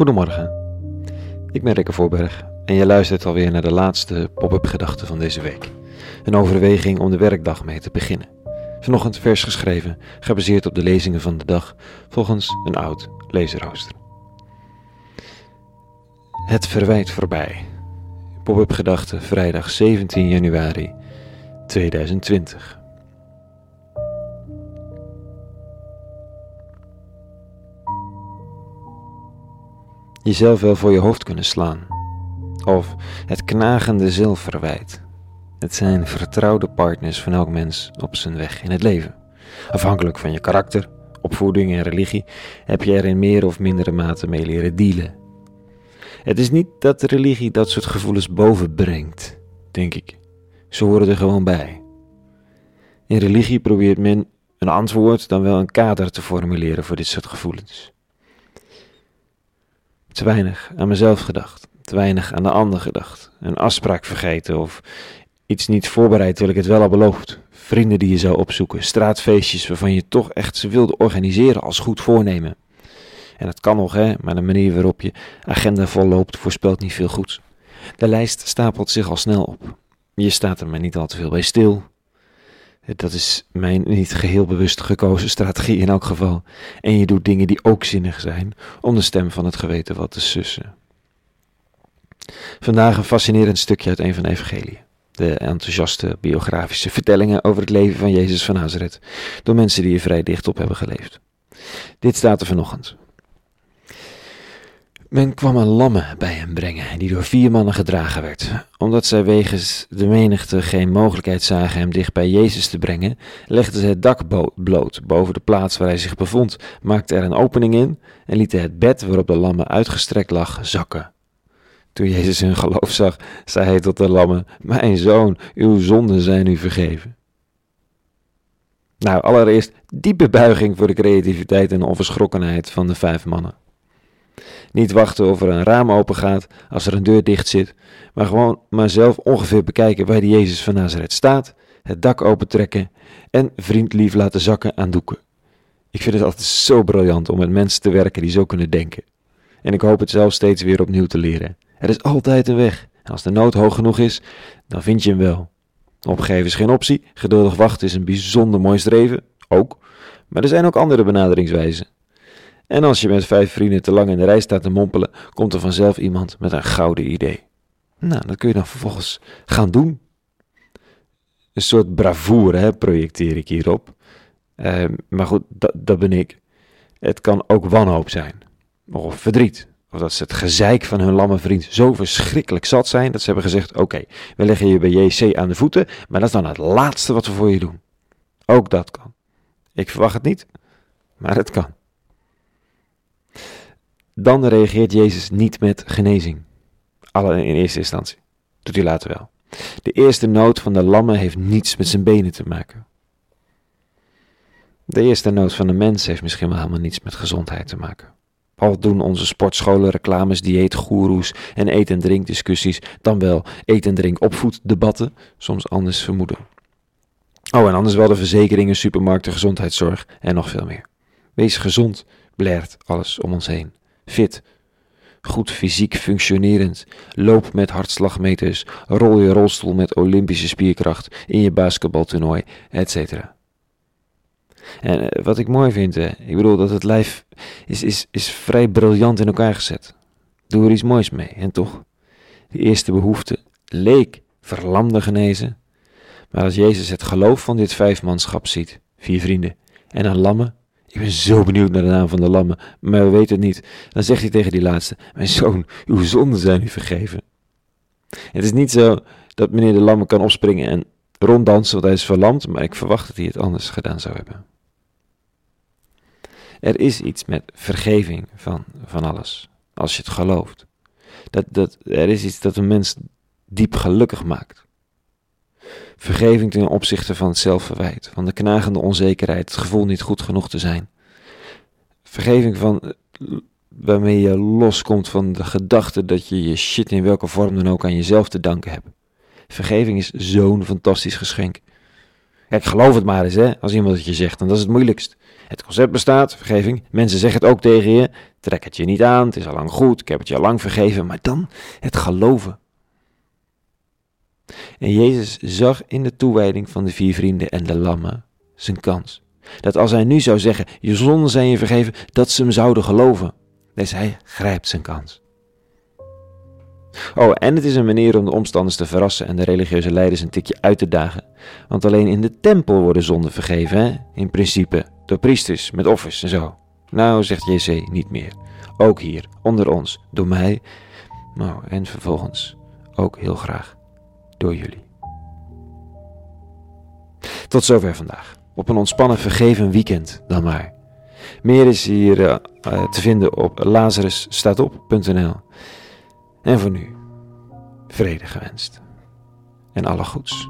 Goedemorgen, ik ben Rikke Voorberg en je luistert alweer naar de laatste pop-up gedachte van deze week. Een overweging om de werkdag mee te beginnen. Vanochtend vers geschreven, gebaseerd op de lezingen van de dag, volgens een oud lezerrooster. Het verwijt voorbij. Pop-up gedachte vrijdag 17 januari 2020. Jezelf wel voor je hoofd kunnen slaan. Of het knagende zilverwijt. Het zijn vertrouwde partners van elk mens op zijn weg in het leven. Afhankelijk van je karakter, opvoeding en religie heb je er in meer of mindere mate mee leren dealen. Het is niet dat de religie dat soort gevoelens boven brengt, denk ik. Ze horen er gewoon bij. In religie probeert men een antwoord dan wel een kader te formuleren voor dit soort gevoelens. Te weinig aan mezelf gedacht, te weinig aan de ander gedacht. Een afspraak vergeten of iets niet voorbereid terwijl ik het wel al beloofd. Vrienden die je zou opzoeken, straatfeestjes waarvan je toch echt ze wilde organiseren als goed voornemen. En dat kan nog, hè, maar de manier waarop je agenda volloopt voorspelt niet veel goeds. De lijst stapelt zich al snel op. Je staat er maar niet al te veel bij stil. Dat is mijn niet geheel bewust gekozen strategie in elk geval. En je doet dingen die ook zinnig zijn, om de stem van het geweten wat te sussen. Vandaag een fascinerend stukje uit een van de evangeliën. De enthousiaste biografische vertellingen over het leven van Jezus van Nazareth, door mensen die er vrij dicht op hebben geleefd. Dit staat er vanochtend. Men kwam een lamme bij hem brengen, die door vier mannen gedragen werd. Omdat zij wegens de menigte geen mogelijkheid zagen hem dicht bij Jezus te brengen, legden ze het dak bloot boven de plaats waar hij zich bevond, maakten er een opening in en lieten het bed waarop de lamme uitgestrekt lag zakken. Toen Jezus hun geloof zag, zei hij tot de lamme: Mijn zoon, uw zonden zijn u vergeven. Nou, allereerst diepe buiging voor de creativiteit en onverschrokkenheid van de vijf mannen. Niet wachten of er een raam open gaat als er een deur dicht zit, maar gewoon maar zelf ongeveer bekijken waar de Jezus van Nazareth staat, het dak opentrekken en vriendlief laten zakken aan doeken. Ik vind het altijd zo briljant om met mensen te werken die zo kunnen denken. En ik hoop het zelf steeds weer opnieuw te leren. Er is altijd een weg. En als de nood hoog genoeg is, dan vind je hem wel. Opgeven is geen optie. Geduldig wachten is een bijzonder mooi streven. Ook. Maar er zijn ook andere benaderingswijzen. En als je met vijf vrienden te lang in de rij staat te mompelen, komt er vanzelf iemand met een gouden idee. Nou, dat kun je dan vervolgens gaan doen. Een soort bravoure hè, projecteer ik hierop. Uh, maar goed, dat, dat ben ik. Het kan ook wanhoop zijn. Of verdriet. Of dat ze het gezeik van hun lamme vriend zo verschrikkelijk zat zijn dat ze hebben gezegd: Oké, we leggen je bij JC aan de voeten, maar dat is dan het laatste wat we voor je doen. Ook dat kan. Ik verwacht het niet, maar het kan. Dan reageert Jezus niet met genezing. Alle in eerste instantie. Doet hij later wel. De eerste nood van de lammen heeft niets met zijn benen te maken. De eerste nood van de mens heeft misschien wel helemaal niets met gezondheid te maken. Al doen onze sportscholen reclames, dieetgoeroes en eet- en drinkdiscussies dan wel eet- en drink-opvoeddebatten soms anders vermoeden. Oh, en anders wel de verzekeringen, supermarkten, gezondheidszorg en nog veel meer. Wees gezond, blert alles om ons heen fit, goed fysiek functionerend, loop met hartslagmeters, rol je rolstoel met olympische spierkracht in je basketbaltoernooi, etc. En eh, wat ik mooi vind, ik bedoel dat het lijf is, is, is vrij briljant in elkaar gezet. Doe er iets moois mee, en toch? De eerste behoefte leek verlamde genezen, maar als Jezus het geloof van dit vijfmanschap ziet, vier vrienden en een lamme, ik ben zo benieuwd naar de naam van de lammen, maar we weten het niet. Dan zegt hij tegen die laatste: Mijn zoon, uw zonden zijn u vergeven. Het is niet zo dat meneer de lammen kan opspringen en ronddansen, want hij is verlamd, maar ik verwacht dat hij het anders gedaan zou hebben. Er is iets met vergeving van, van alles, als je het gelooft. Dat, dat, er is iets dat een mens diep gelukkig maakt. Vergeving ten opzichte van het zelfverwijt, van de knagende onzekerheid, het gevoel niet goed genoeg te zijn. Vergeving van waarmee je loskomt van de gedachte dat je je shit in welke vorm dan ook aan jezelf te danken hebt. Vergeving is zo'n fantastisch geschenk. Kijk, geloof het maar eens, hè, als iemand het je zegt, en dat is het moeilijkst. Het concept bestaat, vergeving. Mensen zeggen het ook tegen je. Trek het je niet aan, het is al lang goed, ik heb het je al lang vergeven. Maar dan het geloven. En Jezus zag in de toewijding van de vier vrienden en de lammen zijn kans. Dat als hij nu zou zeggen, je zonden zijn je vergeven, dat ze hem zouden geloven. Dus hij grijpt zijn kans. Oh, en het is een manier om de omstanders te verrassen en de religieuze leiders een tikje uit te dagen. Want alleen in de tempel worden zonden vergeven, hè? in principe, door priesters met offers en zo. Nou, zegt JC, niet meer. Ook hier, onder ons, door mij. Nou, en vervolgens ook heel graag door jullie. Tot zover vandaag. Op een ontspannen vergeven weekend dan maar. Meer is hier uh, te vinden op lazarusstaatop.nl. En voor nu, vrede gewenst. En alle goeds.